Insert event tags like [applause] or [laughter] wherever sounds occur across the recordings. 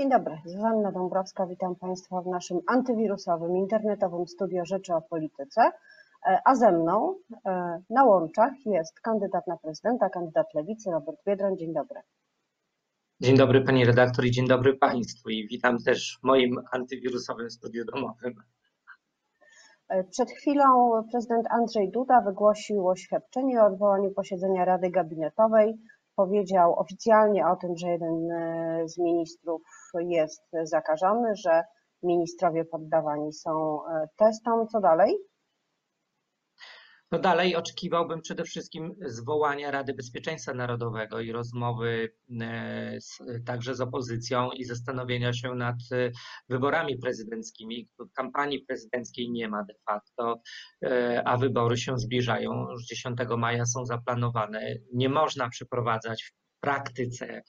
Dzień dobry, Zuzanna Dąbrowska, witam Państwa w naszym antywirusowym, internetowym studio Rzeczy o Polityce, e, a ze mną e, na łączach jest kandydat na prezydenta, kandydat Lewicy, Robert Biedroń. Dzień dobry. Dzień dobry Pani redaktor i dzień dobry Państwu i witam też w moim antywirusowym studiu domowym. E, przed chwilą prezydent Andrzej Duda wygłosił oświadczenie o odwołaniu posiedzenia Rady Gabinetowej powiedział oficjalnie o tym, że jeden e, z ministrów jest zakażony, że ministrowie poddawani są e, testom. Co dalej? No dalej oczekiwałbym przede wszystkim zwołania Rady Bezpieczeństwa Narodowego i rozmowy e, z, także z opozycją i zastanowienia się nad wyborami prezydenckimi. Kampanii prezydenckiej nie ma de facto, a wybory się zbliżają. Już 10 maja są zaplanowane. Nie można przeprowadzać w praktyce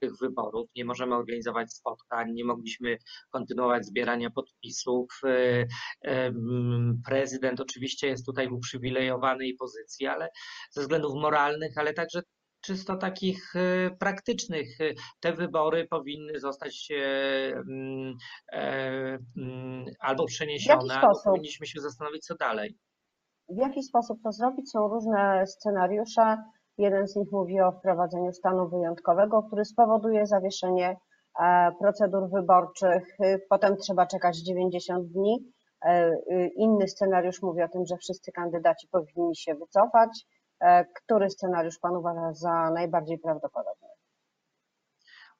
tych wyborów. Nie możemy organizować spotkań, nie mogliśmy kontynuować zbierania podpisów. E, prezydent oczywiście jest tutaj w uprzywilejowanej pozycji, ale ze względów moralnych, ale także czysto takich e, praktycznych. Te wybory powinny zostać e, albo przeniesione, albo powinniśmy się zastanowić, co dalej. W jaki sposób to zrobić? Są różne scenariusze. Jeden z nich mówi o wprowadzeniu stanu wyjątkowego, który spowoduje zawieszenie e, procedur wyborczych. Potem trzeba czekać 90 dni. E, inny scenariusz mówi o tym, że wszyscy kandydaci powinni się wycofać. E, który scenariusz Pan uważa za najbardziej prawdopodobny?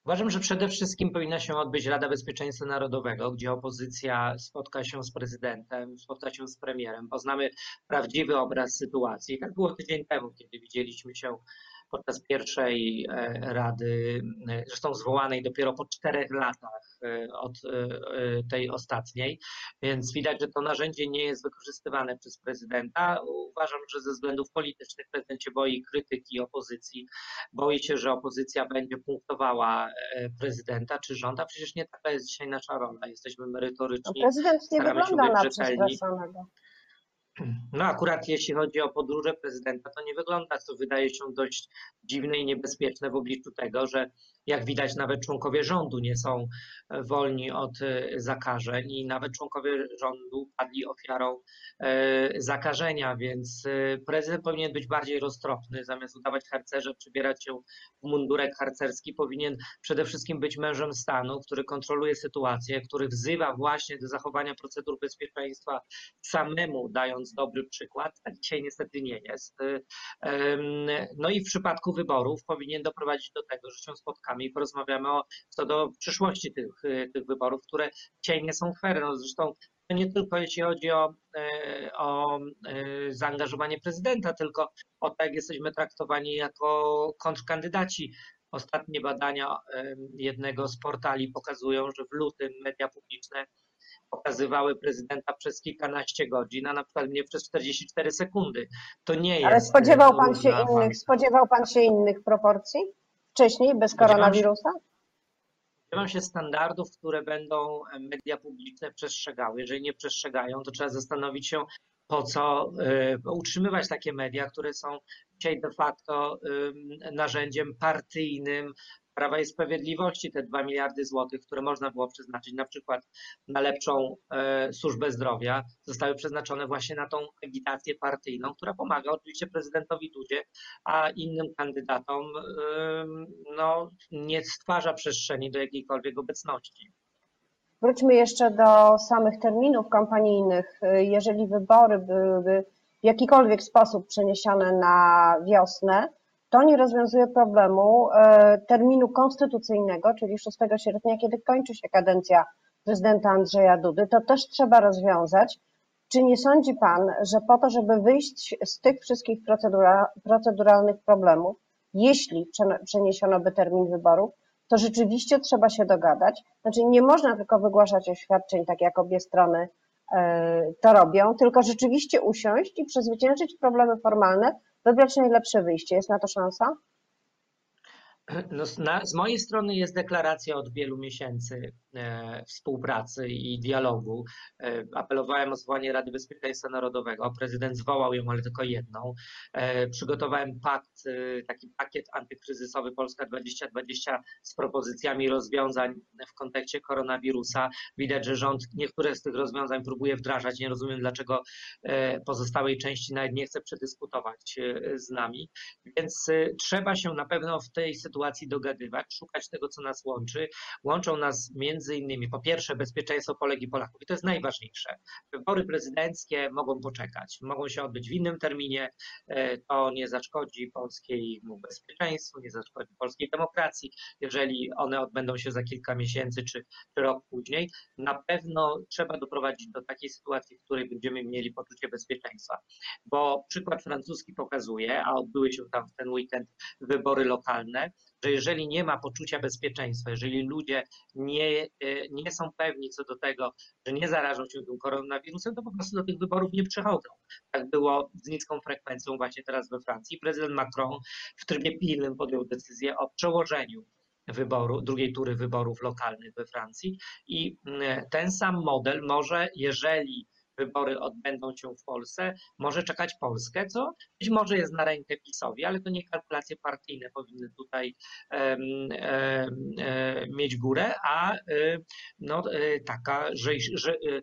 Uważam, że przede wszystkim powinna się odbyć Rada Bezpieczeństwa Narodowego, gdzie opozycja spotka się z prezydentem, spotka się z premierem, poznamy prawdziwy obraz sytuacji. Tak było tydzień temu, kiedy widzieliśmy się podczas pierwszej e, rady, e, zresztą zwołanej dopiero po czterech latach e, od tej ostatniej, więc widać, że to narzędzie nie jest wykorzystywane przez prezydenta. Uważam, że ze względów politycznych prezydent się boi krytyki opozycji, boi się, że opozycja będzie punktowała prezydenta czy rząd, a przecież nie taka jest dzisiaj nasza rola. Jesteśmy merytoryczni, no prezydent nie staramy się być rzetelni. No akurat jeśli chodzi o podróże prezydenta, to nie wygląda to wydaje się dość dziwne i niebezpieczne w obliczu tego, że jak widać nawet członkowie rządu nie są e, wolni od e, zakażeń i nawet członkowie rządu padli ofiarą e, zakażenia, więc prezydent powinien być bardziej roztropny, zamiast udawać harcerze, przybierać się w mundurek harcerski, powinien przede wszystkim być mężem stanu, który kontroluje sytuację, który wzywa właśnie do zachowania procedur bezpieczeństwa samemu, dając dobry przykład, a dzisiaj niestety nie jest. No i w przypadku wyborów powinien doprowadzić do tego, że się spotkamy i porozmawiamy o, co do przyszłości tych, tych wyborów, które dzisiaj nie są fair. No zresztą nie tylko jeśli chodzi o, e, o e, zaangażowanie prezydenta, tylko o to, jak jesteśmy traktowani jako kontrkandydaci. Ostatnie badania jednego z portali pokazują, że w lutym media publiczne pokazywały prezydenta przez kilkanaście godzin, a na przykład mnie przez 44 sekundy. To nie jest. Ale spodziewał pan się innych, spodziewał pan się innych proporcji wcześniej bez koronawirusa? Spodziewam się standardów, które będą media publiczne przestrzegały. Jeżeli nie przestrzegają, to trzeba zastanowić się, po co y, utrzymywać takie media, które są dzisiaj de facto narzędziem partyjnym Prawa i Sprawiedliwości te 2 miliardy złotych, które można było przeznaczyć na przykład na lepszą e, służbę zdrowia, zostały przeznaczone właśnie na tą agitację partyjną, która pomaga oczywiście prezydentowi Dudzie, a innym kandydatom no, nie stwarza przestrzeni do jakiejkolwiek obecności. Wróćmy jeszcze do samych terminów kampanijnych. Jeżeli wybory byłyby w jakikolwiek sposób przeniesione na wiosnę, to nie rozwiązuje problemu e, terminu konstytucyjnego, czyli 6 sierpnia, kiedy kończy się kadencja prezydenta Andrzeja Dudy. To też trzeba rozwiązać. Czy nie sądzi Pan, że po to, żeby wyjść z tych wszystkich procedura, proceduralnych problemów, jeśli przeniesiono by termin wyborów, to rzeczywiście trzeba się dogadać. Znaczy nie można tylko wygłaszać oświadczeń, tak jak obie strony e, to robią, tylko rzeczywiście usiąść i przezwyciężyć problemy formalne, wybrać najlepsze wyjście. Jest na to szansa? No, na, z mojej strony jest deklaracja od wielu miesięcy e, współpracy i dialogu. E, apelowałem o zwołanie Rady Bezpieczeństwa Narodowego. Prezydent zwołał ją, ale tylko jedną. E, przygotowałem pakt, e, taki pakiet antykryzysowy Polska 2020 z propozycjami rozwiązań w kontekście koronawirusa. Widać, że rząd niektóre z tych rozwiązań próbuje wdrażać. Nie rozumiem, dlaczego e, pozostałej części nawet nie chce przedyskutować e, z nami. Więc trzeba się na pewno w tej sytuacji sytuacji dogadywać, szukać tego, co nas łączy. Łączą nas między innymi po pierwsze bezpieczeństwo Polek i Polaków i to jest najważniejsze. Wybory prezydenckie mogą poczekać, mogą się odbyć w innym terminie, e, to nie zaszkodzi polskiemu bezpieczeństwu, nie zaszkodzi polskiej demokracji, jeżeli one odbędą się za kilka miesięcy czy, czy rok później. Na pewno trzeba doprowadzić do takiej sytuacji, w której będziemy mieli poczucie bezpieczeństwa, bo przykład francuski pokazuje, a odbyły się tam w ten weekend wybory lokalne, że jeżeli nie ma poczucia bezpieczeństwa, jeżeli ludzie nie, e, nie są pewni co do tego, że nie zarażą się tym koronawirusem, to po prostu do tych wyborów nie przychodzą. Tak było z niską frekwencją właśnie teraz we Francji. Prezydent Macron w trybie pilnym podjął decyzję o przełożeniu wyboru, drugiej tury wyborów lokalnych we Francji i mm, ten sam model może, jeżeli wybory odbędą się w Polsce, może czekać Polskę, co być może jest na rękę PiSowi, ale to nie kalkulacje partyjne powinny tutaj um, um, mieć górę, a y, no, y, taka że, że, y,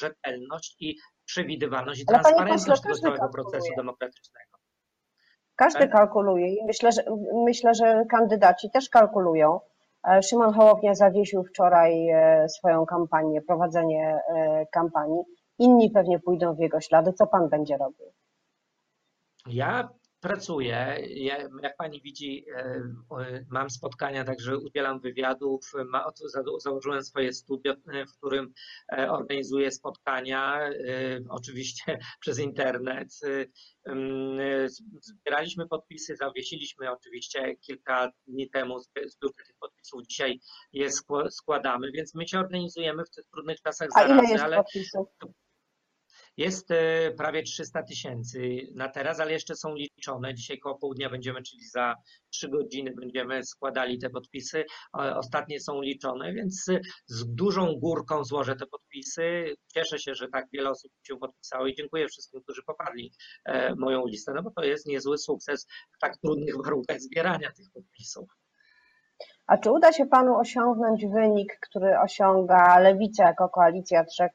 rzetelność i przewidywalność i ale transparentność tego całego procesu demokratycznego. Każdy kalkuluje i myślę że, myślę, że kandydaci też kalkulują. E, Szymon Hołownia zawiesił wczoraj e, swoją kampanię, prowadzenie e, kampanii. Inni pewnie pójdą w jego ślady. Co pan będzie robił? Ja pracuję. Ja, jak pani widzi, e, mam spotkania, także udzielam wywiadów. założyłem swoje studio, e, w którym e, organizuję spotkania, oczywiście [laughs] przez internet. Zbieraliśmy podpisy, zawiesiliśmy oczywiście kilka dni temu zbiórkę tych podpisów. Dzisiaj je składamy, więc my się organizujemy w tych trudnych czasach A ile jest ale podpisów? Jest e, prawie 300 tysięcy na teraz, ale jeszcze są liczone. Dzisiaj koło południa będziemy, czyli za 3 godziny będziemy składali te podpisy. Ostatnie są liczone, więc z dużą górką złożę te podpisy. Cieszę się, że tak wiele osób się podpisało i dziękuję wszystkim, którzy poparli e, moją listę, no bo to jest niezły sukces w tak trudnych [laughs] warunkach zbierania tych podpisów. A czy uda się panu osiągnąć wynik, który osiąga Lewica jako koalicja trzech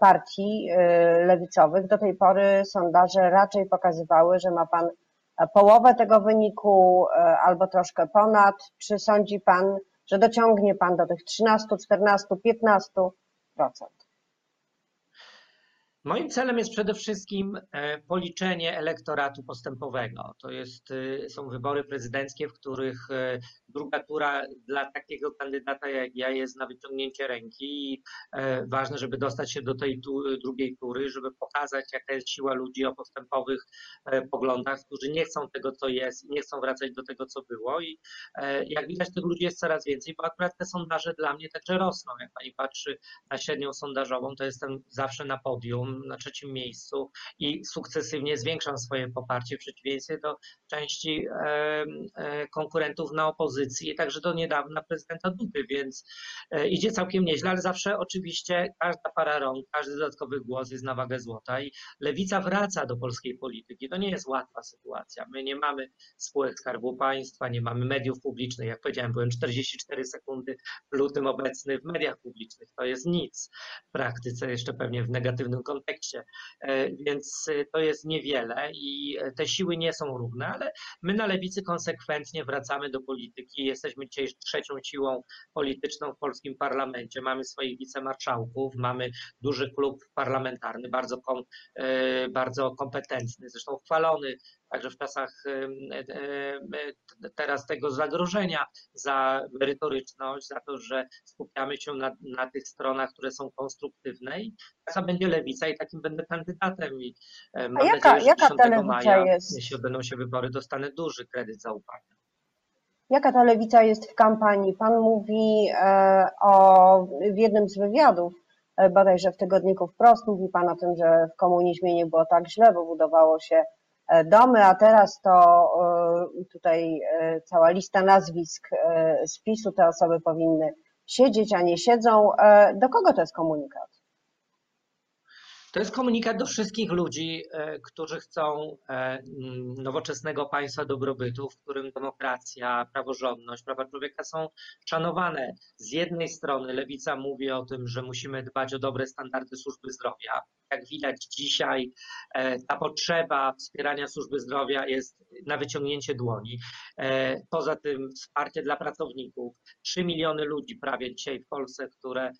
partii e, lewicowych. Do tej pory sondaże raczej pokazywały, że ma Pan połowę tego wyniku e, albo troszkę ponad. Czy sądzi Pan, że dociągnie Pan do tych 13, 14, 15%? Moim celem jest przede wszystkim e, policzenie elektoratu postępowego. To jest, e, są wybory prezydenckie, w których e, druga tura dla takiego kandydata jak ja jest na wyciągnięcie ręki i ważne, żeby dostać się do tej drugiej tury, żeby pokazać, jaka jest siła ludzi o postępowych poglądach, którzy nie chcą tego, co jest i nie chcą wracać do tego, co było. I jak widać, tych ludzi jest coraz więcej, bo akurat te sondaże dla mnie także rosną. Jak pani patrzy na średnią sondażową, to jestem zawsze na podium na trzecim miejscu i sukcesywnie zwiększam swoje poparcie w przeciwieństwie do części e, konkurentów na opozycji, także do niedawna prezydenta Dudy, więc e, idzie całkiem nieźle, ale zawsze oczywiście każda para rąk, każdy dodatkowy głos jest na wagę złota i lewica wraca do polskiej polityki. To nie jest łatwa sytuacja. My nie mamy spółek Skarbu Państwa, nie mamy mediów publicznych. Jak powiedziałem, byłem 44 sekundy w lutym obecny w mediach publicznych. To jest nic w praktyce, jeszcze pewnie w negatywnym kontekście kontekście, e, więc e, to jest niewiele i e, te siły nie są równe, ale my na lewicy konsekwentnie wracamy do polityki. Jesteśmy dzisiaj trzecią siłą polityczną w polskim parlamencie. Mamy swoich wicemarszałków, mamy duży klub parlamentarny, bardzo, kom, bardzo kompetentny, zresztą chwalony także w czasach teraz tego zagrożenia za merytoryczność, za to, że skupiamy się na, na tych stronach, które są konstruktywne i taka będzie lewica i takim będę kandydatem i mam A jaka, nadzieję, że 10 maja, jest? jeśli odbędą się wybory, dostanę duży kredyt zaufania. Jaka ta lewica jest w kampanii? Pan mówi e, o, w jednym z wywiadów, e, bodajże w tygodniku wprost, mówi Pan o tym, że w komunizmie nie było tak źle, bo budowało się E, domy, a teraz to tutaj cała lista nazwisk z PiSu, te osoby powinny siedzieć, a nie siedzą. Do kogo to jest komunikat? To jest komunikat do wszystkich ludzi, e, którzy chcą e, mm, nowoczesnego państwa dobrobytu, w którym demokracja, praworządność, prawa człowieka są szanowane. Z jednej strony lewica mówi o tym, że musimy dbać o dobre standardy służby zdrowia. Jak widać dzisiaj, e, ta potrzeba wspierania służby zdrowia jest na wyciągnięcie dłoni. Poza tym wsparcie dla pracowników. 3 miliony ludzi prawie dzisiaj w Polsce, które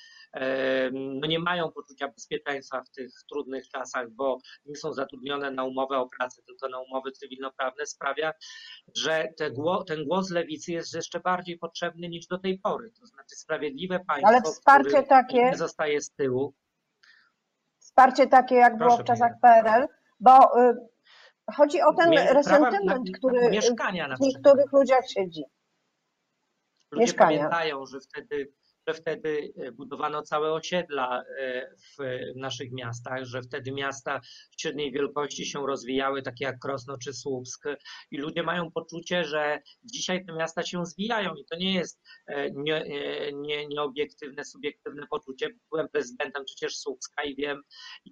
no nie mają poczucia bezpieczeństwa w tych trudnych czasach, bo nie są zatrudnione na umowę o pracę, tylko na umowy cywilnoprawne, sprawia, że ten głos lewicy jest jeszcze bardziej potrzebny niż do tej pory. To znaczy sprawiedliwe państwo, Ale wsparcie takie nie zostaje z tyłu. Wsparcie takie, jak Proszę było w czasach PRL, bo y, chodzi o ten resentyment, na, który mieszkania w niektórych ludziach siedzi. Ludzie mieszkania. pamiętają, że wtedy że wtedy e, budowano całe osiedla e, w naszych miastach, że wtedy miasta średniej wielkości się rozwijały, takie jak Krosno czy Słupsk i ludzie mają poczucie, że dzisiaj te miasta się zwijają i to nie jest e, nie, nie, nieobiektywne, subiektywne poczucie. Byłem prezydentem przecież Słupska i wiem,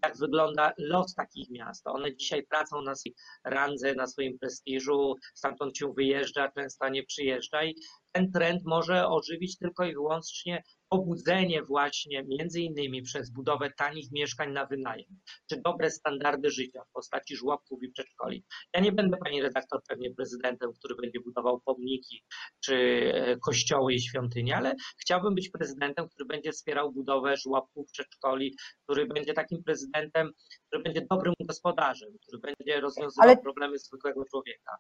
jak wygląda los takich miast. One dzisiaj tracą na swojej randze, na swoim prestiżu, stamtąd się wyjeżdża, często nie przyjeżdża i ten trend może ożywić tylko i wyłącznie pobudzenie właśnie między innymi przez budowę tanich mieszkań na wynajem, czy dobre standardy życia w postaci żłobków i przedszkoli. Ja nie będę pani redaktor pewnie prezydentem, który będzie budował pomniki czy e, kościoły i świątynie, ale chciałbym być prezydentem, który będzie wspierał budowę żłobków, przedszkoli, który będzie takim prezydentem, który będzie dobrym gospodarzem, który będzie rozwiązywał ale... problemy zwykłego człowieka.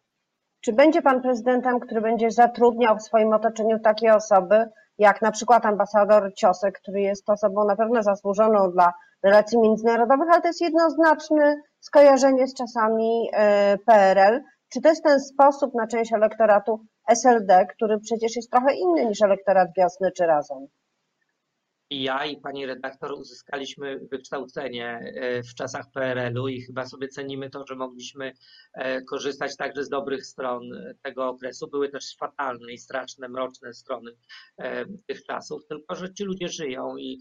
Czy będzie pan prezydentem, który będzie zatrudniał w swoim otoczeniu takie osoby, jak na przykład ambasador Ciosek, który jest osobą na pewno zasłużoną dla relacji międzynarodowych, ale to jest jednoznaczne skojarzenie z czasami e, PRL. Czy to jest ten sposób na część elektoratu SLD, który przecież jest trochę inny niż elektorat wiosny czy razem? I ja i pani redaktor uzyskaliśmy wykształcenie e, w czasach PRL-u i chyba sobie cenimy to, że mogliśmy e, korzystać także z dobrych stron tego okresu. Były też fatalne i straszne, mroczne strony e, tych czasów, tylko że ci ludzie żyją i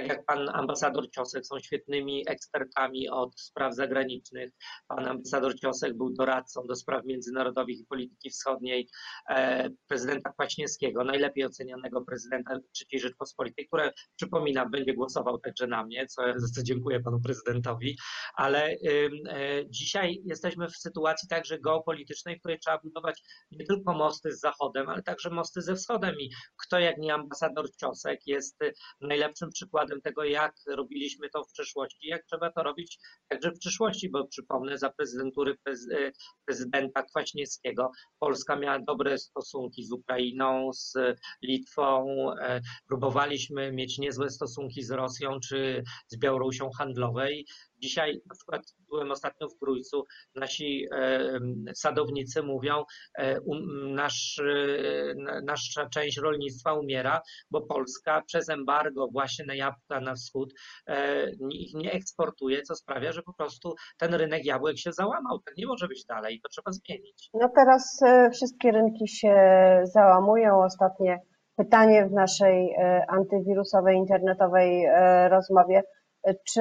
tak jak pan ambasador Ciosek są świetnymi ekspertami od spraw zagranicznych. Pan ambasador Ciosek był doradcą do spraw międzynarodowych i polityki wschodniej e, prezydenta Kwaśniewskiego, najlepiej ocenianego prezydenta III Rzeczpospolitej, które przypominam, będzie głosował także na mnie, co, co dziękuję panu prezydentowi, ale e, dzisiaj jesteśmy w sytuacji także geopolitycznej, w której trzeba budować nie tylko mosty z Zachodem, ale także mosty ze Wschodem i kto jak nie ambasador Ciosek jest najlepszym przykładem przykładem tego, jak robiliśmy to w przeszłości, jak trzeba to robić także w przyszłości, bo przypomnę, za prezydentury e, prezydenta Kwaśniewskiego Polska miała dobre stosunki z Ukrainą, z Litwą, e, próbowaliśmy mieć niezłe stosunki z Rosją czy z Białorusią handlowej. Dzisiaj na przykład byłem ostatnio w Trójcu, nasi e, sadownicy mówią, e, nasz, e, nasza część rolnictwa umiera, bo Polska przez embargo właśnie na jabłka na wschód ich nie eksportuje, co sprawia, że po prostu ten rynek jabłek się załamał. Tak nie może być dalej i to trzeba zmienić. No teraz wszystkie rynki się załamują. Ostatnie pytanie w naszej antywirusowej internetowej rozmowie czy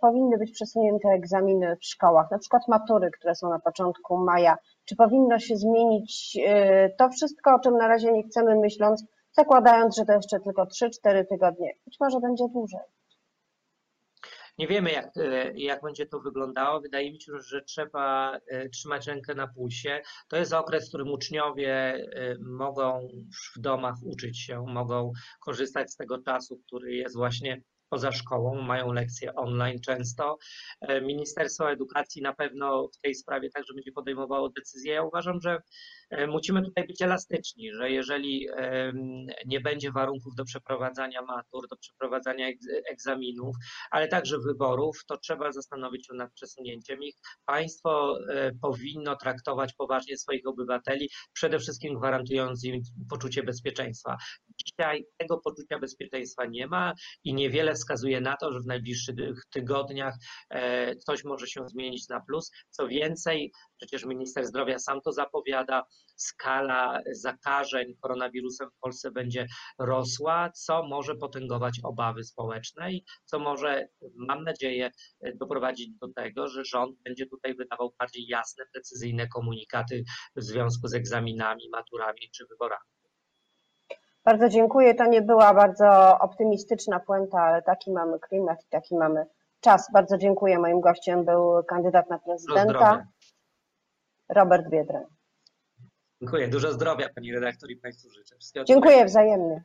powinny być przesunięte egzaminy w szkołach, na przykład matury, które są na początku maja? Czy powinno się zmienić y, to wszystko, o czym na razie nie chcemy myśląc, zakładając, że to jeszcze tylko 3-4 tygodnie? Być może będzie dłużej. Nie wiemy, jak, y, jak będzie to wyglądało. Wydaje mi się, że trzeba y, trzymać rękę na pulsie. To jest okres, w którym uczniowie mogą w domach uczyć się, mogą korzystać z tego czasu, który jest właśnie poza szkołą, mają lekcje online często. E, Ministerstwo Edukacji na pewno w tej sprawie także będzie podejmowało decyzje. Ja uważam, że musimy tutaj być elastyczni, że jeżeli nie będzie warunków do przeprowadzania matur, do przeprowadzania egzaminów, ale także wyborów, to trzeba zastanowić się nad przesunięciem ich. Państwo e, powinno traktować poważnie swoich obywateli, przede wszystkim gwarantując im poczucie bezpieczeństwa. Dzisiaj tego poczucia bezpieczeństwa nie ma i niewiele wskazuje na to, że w najbliższych tygodniach e, coś może się zmienić na plus. Co więcej, Przecież minister zdrowia sam to zapowiada. Skala zakażeń koronawirusem w Polsce będzie rosła, co może potęgować obawy społeczne i co może, mam nadzieję, doprowadzić do tego, że rząd będzie tutaj wydawał bardziej jasne, precyzyjne komunikaty w związku z egzaminami, maturami czy wyborami. Bardzo dziękuję. To nie była bardzo optymistyczna puenta, ale taki mamy klimat i taki mamy czas. Bardzo dziękuję. Moim gościem był kandydat na prezydenta Robert Biedroń. Dziękuję. Dużo zdrowia Pani redaktor i Państwu życzę. Dziękuję wzajemnie.